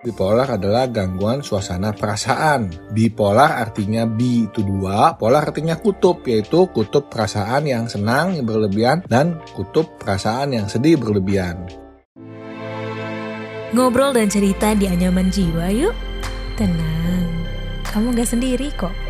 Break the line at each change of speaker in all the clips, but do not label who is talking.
Bipolar adalah gangguan suasana perasaan. Bipolar artinya bi itu dua, polar artinya kutub, yaitu kutub perasaan yang senang yang berlebihan dan kutub perasaan yang sedih berlebihan.
Ngobrol dan cerita di anyaman jiwa yuk. Tenang, kamu gak sendiri kok.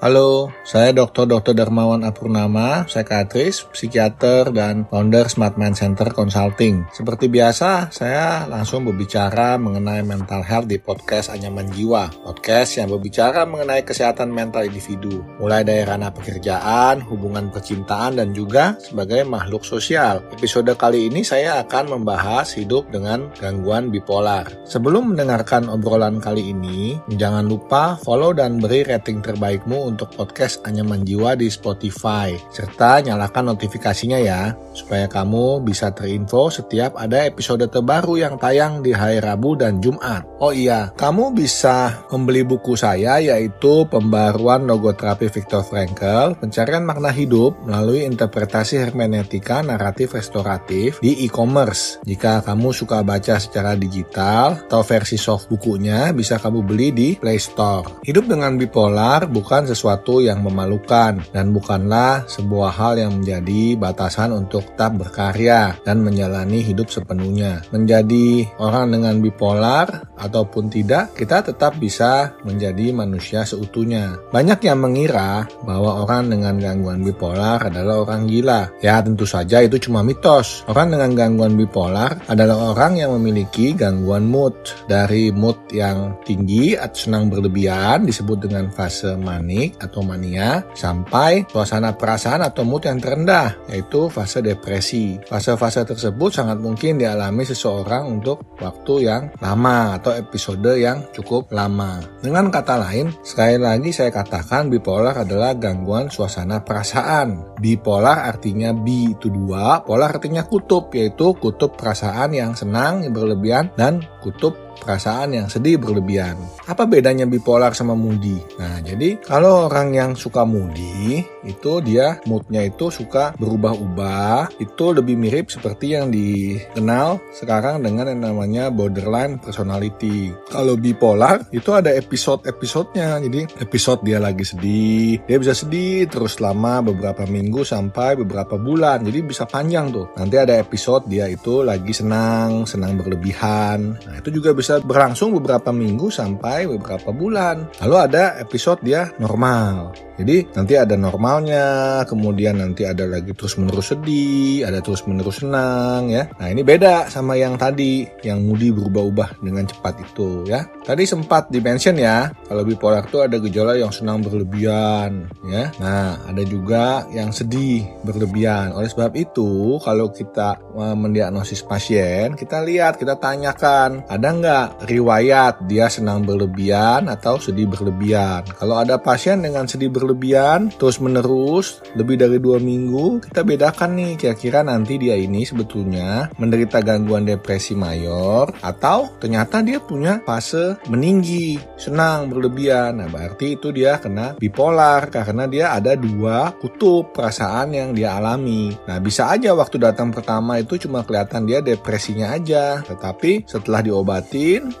Halo, saya Dr. Dr. Darmawan Apurnama, psikiatris, psikiater, dan founder Smart Mind Center Consulting. Seperti biasa, saya langsung berbicara mengenai mental health di podcast Anyaman Jiwa. Podcast yang berbicara mengenai kesehatan mental individu, mulai dari ranah pekerjaan, hubungan percintaan, dan juga sebagai makhluk sosial. Episode kali ini saya akan membahas hidup dengan gangguan bipolar. Sebelum mendengarkan obrolan kali ini, jangan lupa follow dan beri rating terbaikmu untuk podcast Anyaman Jiwa di Spotify, serta nyalakan notifikasinya ya, supaya kamu bisa terinfo setiap ada episode terbaru yang tayang di hari Rabu dan Jumat. Oh iya, kamu bisa membeli buku saya yaitu Pembaruan Logoterapi Viktor Frankl, Pencarian Makna Hidup melalui Interpretasi Hermeneutika Naratif Restoratif di e-commerce. Jika kamu suka baca secara digital atau versi soft bukunya, bisa kamu beli di Play Store. Hidup dengan bipolar bukan sesuatu sesuatu yang memalukan dan bukanlah sebuah hal yang menjadi batasan untuk tetap berkarya dan menjalani hidup sepenuhnya. Menjadi orang dengan bipolar ataupun tidak, kita tetap bisa menjadi manusia seutuhnya. Banyak yang mengira bahwa orang dengan gangguan bipolar adalah orang gila. Ya, tentu saja itu cuma mitos. Orang dengan gangguan bipolar adalah orang yang memiliki gangguan mood. Dari mood yang tinggi atau senang berlebihan disebut dengan fase manik atau mania sampai suasana perasaan atau mood yang terendah yaitu fase depresi. Fase-fase tersebut sangat mungkin dialami seseorang untuk waktu yang lama atau episode yang cukup lama. Dengan kata lain, sekali lagi saya katakan bipolar adalah gangguan suasana perasaan. Bipolar artinya bi itu dua, polar artinya kutub yaitu kutub perasaan yang senang yang berlebihan dan kutub perasaan yang sedih berlebihan. Apa bedanya bipolar sama moody? Nah, jadi kalau orang yang suka moody, itu dia moodnya itu suka berubah-ubah. Itu lebih mirip seperti yang dikenal sekarang dengan yang namanya borderline personality. Kalau bipolar, itu ada episode-episodenya. Jadi episode dia lagi sedih, dia bisa sedih terus lama beberapa minggu sampai beberapa bulan. Jadi bisa panjang tuh. Nanti ada episode dia itu lagi senang, senang berlebihan. Nah, itu juga bisa bisa berlangsung beberapa minggu sampai beberapa bulan. Lalu ada episode dia normal. Jadi nanti ada normalnya, kemudian nanti ada lagi terus menerus sedih, ada terus menerus senang ya. Nah ini beda sama yang tadi, yang moody berubah-ubah dengan cepat itu ya. Tadi sempat dimention ya, kalau bipolar itu ada gejala yang senang berlebihan ya. Nah ada juga yang sedih berlebihan. Oleh sebab itu kalau kita e, mendiagnosis pasien, kita lihat, kita tanyakan, ada nggak riwayat. Dia senang berlebihan atau sedih berlebihan. Kalau ada pasien dengan sedih berlebihan terus menerus lebih dari dua minggu kita bedakan nih kira-kira nanti dia ini sebetulnya menderita gangguan depresi mayor atau ternyata dia punya fase meninggi senang berlebihan. Nah berarti itu dia kena bipolar karena dia ada dua kutub perasaan yang dia alami. Nah bisa aja waktu datang pertama itu cuma kelihatan dia depresinya aja. Tetapi setelah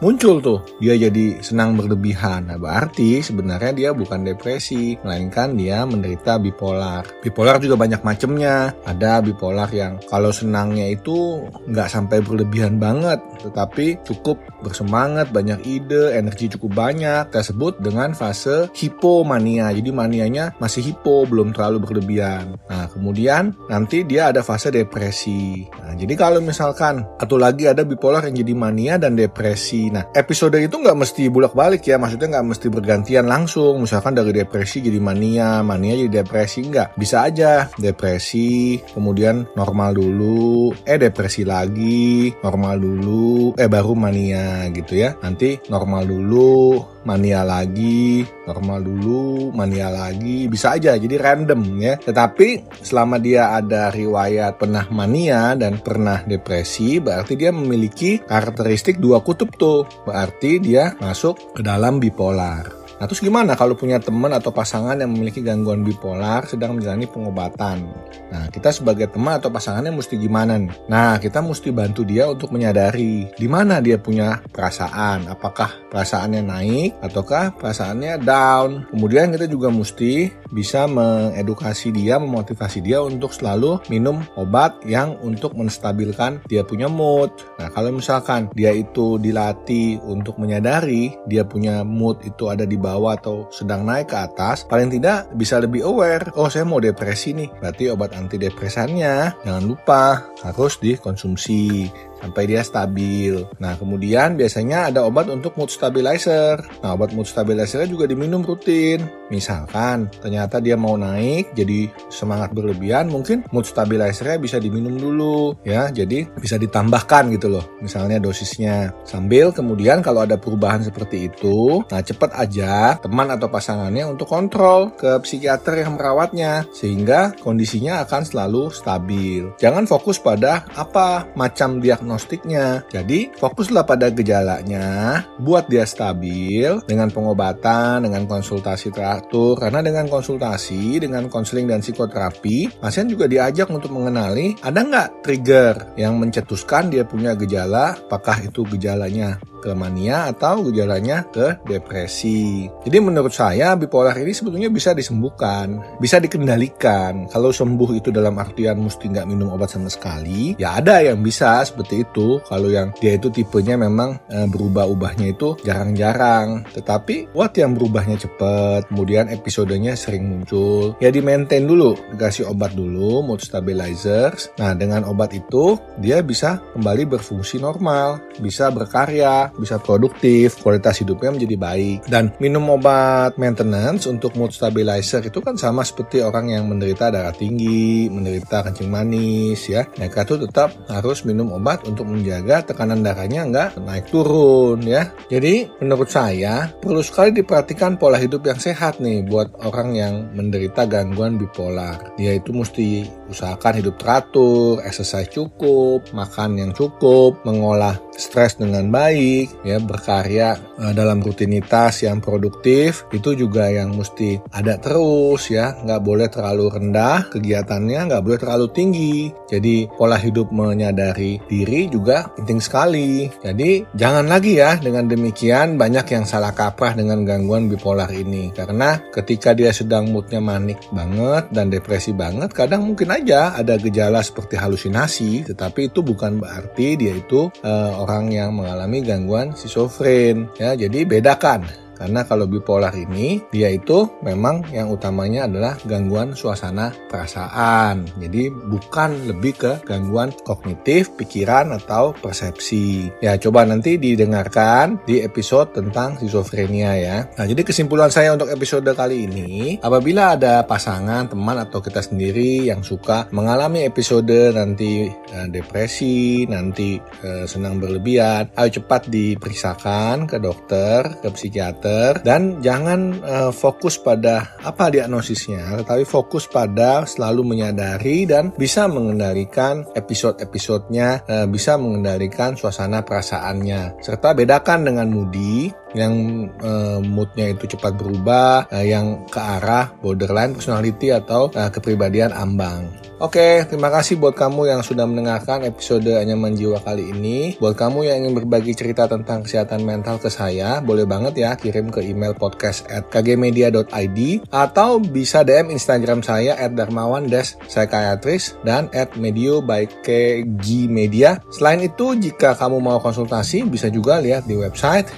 muncul tuh dia jadi senang berlebihan nah berarti sebenarnya dia bukan depresi melainkan dia menderita bipolar. Bipolar juga banyak macamnya. Ada bipolar yang kalau senangnya itu nggak sampai berlebihan banget, tetapi cukup bersemangat, banyak ide, energi cukup banyak. Kita sebut dengan fase hipomania. Jadi manianya masih hipo, belum terlalu berlebihan. Nah, kemudian nanti dia ada fase depresi. Nah, jadi kalau misalkan atau lagi ada bipolar yang jadi mania dan depresi. Nah, episode itu nggak mesti bulak balik ya, maksudnya nggak mesti bergantian langsung. Misalkan dari depresi jadi mania, mania jadi depresi enggak. Bisa aja depresi, kemudian normal dulu, eh depresi lagi, normal dulu, eh baru mania gitu ya. Nanti normal dulu, mania lagi, normal dulu, mania lagi, bisa aja jadi random ya. Tetapi selama dia ada riwayat pernah mania dan pernah depresi, berarti dia memiliki karakteristik dua kutub tuh. Berarti dia masuk ke dalam bipolar. Nah terus gimana kalau punya teman atau pasangan yang memiliki gangguan bipolar sedang menjalani pengobatan? Nah kita sebagai teman atau pasangannya mesti gimana? Nah kita mesti bantu dia untuk menyadari di mana dia punya perasaan. Apakah perasaannya naik ataukah perasaannya down? Kemudian kita juga mesti bisa mengedukasi dia, memotivasi dia untuk selalu minum obat yang untuk menstabilkan dia punya mood. Nah, kalau misalkan dia itu dilatih untuk menyadari dia punya mood itu ada di bawah atau sedang naik ke atas, paling tidak bisa lebih aware. Oh, saya mau depresi nih. Berarti obat antidepresannya jangan lupa harus dikonsumsi sampai dia stabil. Nah, kemudian biasanya ada obat untuk mood stabilizer. Nah, obat mood stabilizer juga diminum rutin. Misalkan ternyata dia mau naik jadi semangat berlebihan, mungkin mood stabilizernya bisa diminum dulu ya. Jadi bisa ditambahkan gitu loh. Misalnya dosisnya. Sambil kemudian kalau ada perubahan seperti itu, nah cepat aja teman atau pasangannya untuk kontrol ke psikiater yang merawatnya sehingga kondisinya akan selalu stabil. Jangan fokus pada apa macam diagnosis diagnostiknya. Jadi fokuslah pada gejalanya, buat dia stabil dengan pengobatan, dengan konsultasi teratur. Karena dengan konsultasi, dengan konseling dan psikoterapi, pasien juga diajak untuk mengenali ada nggak trigger yang mencetuskan dia punya gejala, apakah itu gejalanya ke mania atau gejalanya ke depresi. Jadi menurut saya bipolar ini sebetulnya bisa disembuhkan, bisa dikendalikan. Kalau sembuh itu dalam artian mesti nggak minum obat sama sekali, ya ada yang bisa seperti itu. Kalau yang dia itu tipenya memang e, berubah-ubahnya itu jarang-jarang. Tetapi buat yang berubahnya cepat, kemudian episodenya sering muncul, ya di maintain dulu, dikasih obat dulu, mood stabilizers. Nah dengan obat itu dia bisa kembali berfungsi normal, bisa berkarya, bisa produktif, kualitas hidupnya menjadi baik. Dan minum obat maintenance untuk mood stabilizer itu kan sama seperti orang yang menderita darah tinggi, menderita kencing manis ya. Mereka tuh tetap harus minum obat untuk menjaga tekanan darahnya nggak naik turun ya. Jadi menurut saya perlu sekali diperhatikan pola hidup yang sehat nih buat orang yang menderita gangguan bipolar. Dia itu mesti usahakan hidup teratur, exercise cukup, makan yang cukup, mengolah stres dengan baik, ya berkarya uh, dalam rutinitas yang produktif itu juga yang mesti ada terus ya, nggak boleh terlalu rendah kegiatannya, nggak boleh terlalu tinggi. Jadi pola hidup menyadari diri juga penting sekali. Jadi jangan lagi ya dengan demikian banyak yang salah kaprah dengan gangguan bipolar ini karena ketika dia sedang moodnya manik banget dan depresi banget, kadang mungkin aja ada gejala seperti halusinasi, tetapi itu bukan berarti dia itu uh, orang yang mengalami gangguan schizofren ya jadi bedakan karena kalau bipolar ini dia itu memang yang utamanya adalah gangguan suasana perasaan. Jadi bukan lebih ke gangguan kognitif, pikiran atau persepsi. Ya coba nanti didengarkan di episode tentang schizofrenia ya. Nah jadi kesimpulan saya untuk episode kali ini, apabila ada pasangan, teman atau kita sendiri yang suka mengalami episode nanti eh, depresi, nanti eh, senang berlebihan, ayo cepat diperiksakan ke dokter, ke psikiater dokter dan jangan uh, fokus pada apa diagnosisnya, tetapi fokus pada selalu menyadari dan bisa mengendalikan episode-episodenya, uh, bisa mengendalikan suasana perasaannya, serta bedakan dengan moody yang uh, moodnya itu cepat berubah, uh, yang ke arah borderline personality atau uh, kepribadian ambang. Oke, terima kasih buat kamu yang sudah mendengarkan episode Anyaman Jiwa kali ini. Buat kamu yang ingin berbagi cerita tentang kesehatan mental ke saya, boleh banget ya kirim ke email podcast at kgmedia.id atau bisa DM Instagram saya at darmawan psychiatrist dan at medio by KG Media. Selain itu, jika kamu mau konsultasi, bisa juga lihat di website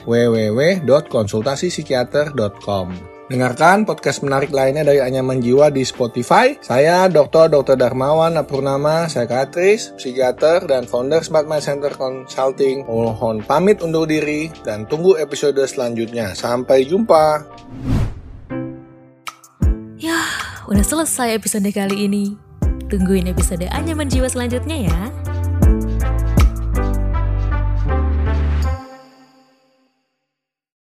www.konsultasipsikiater.com. Dengarkan podcast menarik lainnya dari Anyaman Jiwa di Spotify. Saya Dr. Dr. Darmawan Apurnama, psikiatris, psikiater, dan founder Smart Mind Center Consulting. Mohon pamit undur diri dan tunggu episode selanjutnya. Sampai jumpa.
Ya, udah selesai episode kali ini. Tungguin episode Anyaman Jiwa selanjutnya ya.